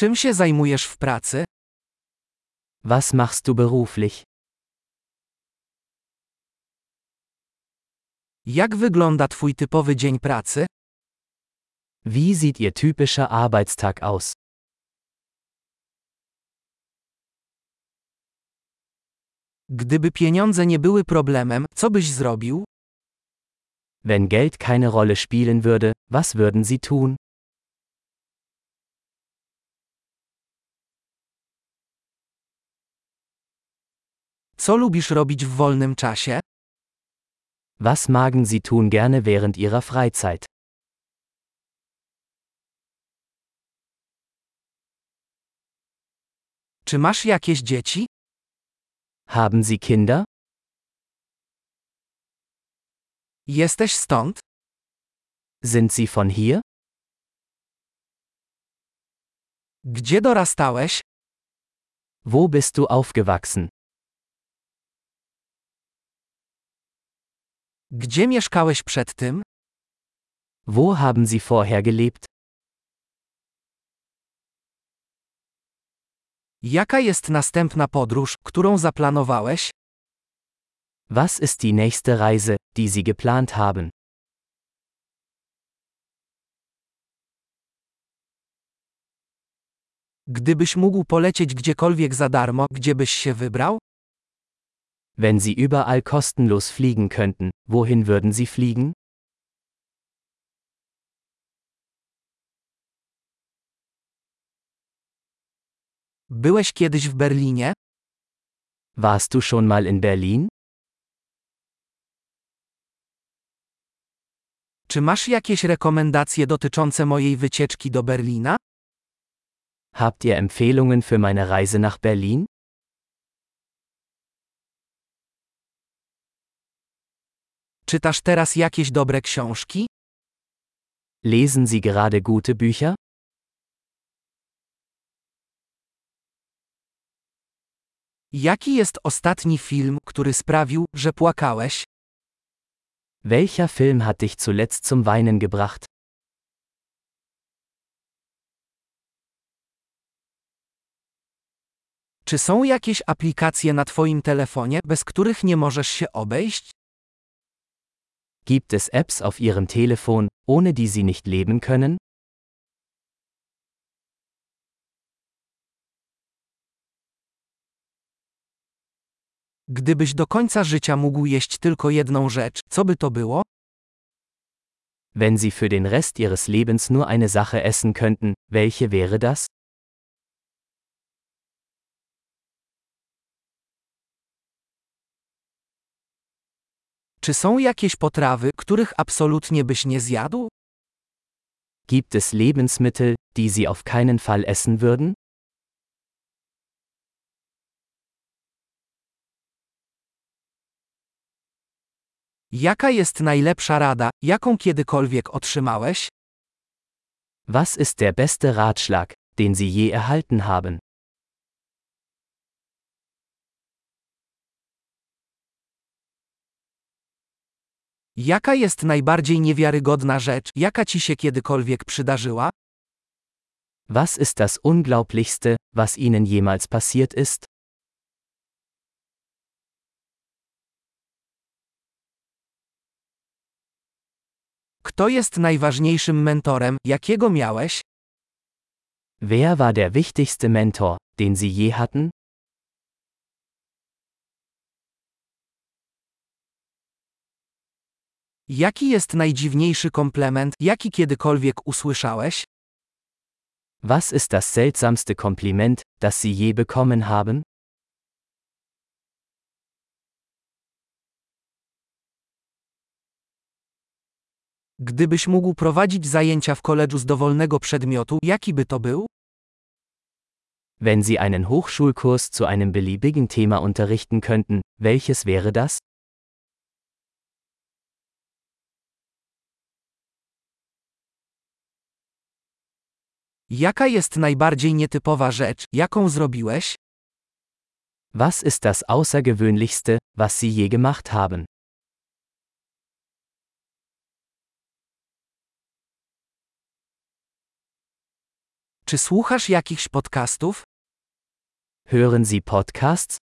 Czym się zajmujesz w pracy? Was machst du beruflich? Jak wygląda Twój typowy dzień pracy? Wie sieht Ihr typischer Arbeitstag aus? Gdyby pieniądze nie były problemem, co byś zrobił? Wenn Geld keine Rolle spielen würde, was würden Sie tun? Co lubisz robić w wolnym czasie? Was magen Sie tun gerne während Ihrer Freizeit? Czy masz jakieś dzieci? Haben Sie Kinder? Jesteś stąd? Sind Sie von hier? Gdzie dorastałeś? Wo bist du aufgewachsen? Gdzie mieszkałeś przed tym? Wo haben Sie vorher gelebt? Jaka jest następna podróż, którą zaplanowałeś? Was ist die nächste Reise, die Sie geplant haben? Gdybyś mógł polecieć gdziekolwiek za darmo, gdzie byś się wybrał? Wenn Sie überall kostenlos fliegen könnten, wohin würden Sie fliegen? Byłeś kiedyś w Berlinie? Warst du schon mal in Berlin? Czy masz jakieś rekomendacje dotyczące mojej wycieczki do Berlina? Habt ihr Empfehlungen für meine Reise nach Berlin? Czytasz teraz jakieś dobre książki? Lesen Sie gerade gute Bücher? Jaki jest ostatni film, który sprawił, że płakałeś? Welcher Film hat dich zuletzt zum Weinen gebracht? Czy są jakieś aplikacje na Twoim telefonie, bez których nie możesz się obejść? Gibt es Apps auf Ihrem Telefon, ohne die Sie nicht leben können? Gdybyś do końca życia mógł jeść tylko jedną rzecz, co by to było? Wenn Sie für den Rest Ihres Lebens nur eine Sache essen könnten, welche wäre das? Czy są jakieś potrawy, których absolutnie byś nie zjadł? Gibt es Lebensmittel, die Sie auf keinen Fall essen würden? Jaka jest najlepsza rada, jaką kiedykolwiek otrzymałeś? Was ist der beste Ratschlag, den Sie je erhalten haben? Jaka jest najbardziej niewiarygodna rzecz, jaka ci się kiedykolwiek przydarzyła? Was ist das Unglaublichste, was Ihnen jemals passiert ist? Kto jest najważniejszym mentorem, jakiego miałeś? Wer war der wichtigste Mentor, den Sie je hatten? Jaki jest najdziwniejszy komplement, jaki kiedykolwiek usłyszałeś? Was ist das seltsamste Kompliment, das Sie je bekommen haben? Gdybyś mógł prowadzić zajęcia w koledżu z dowolnego przedmiotu, jaki by to był? Wenn Sie einen Hochschulkurs zu einem beliebigen Thema unterrichten könnten, welches wäre das? Jaka jest najbardziej nietypowa rzecz, jaką zrobiłeś? Was ist das Außergewöhnlichste, was Sie je gemacht haben? Czy słuchasz jakichś podcastów? Hören Sie Podcasts?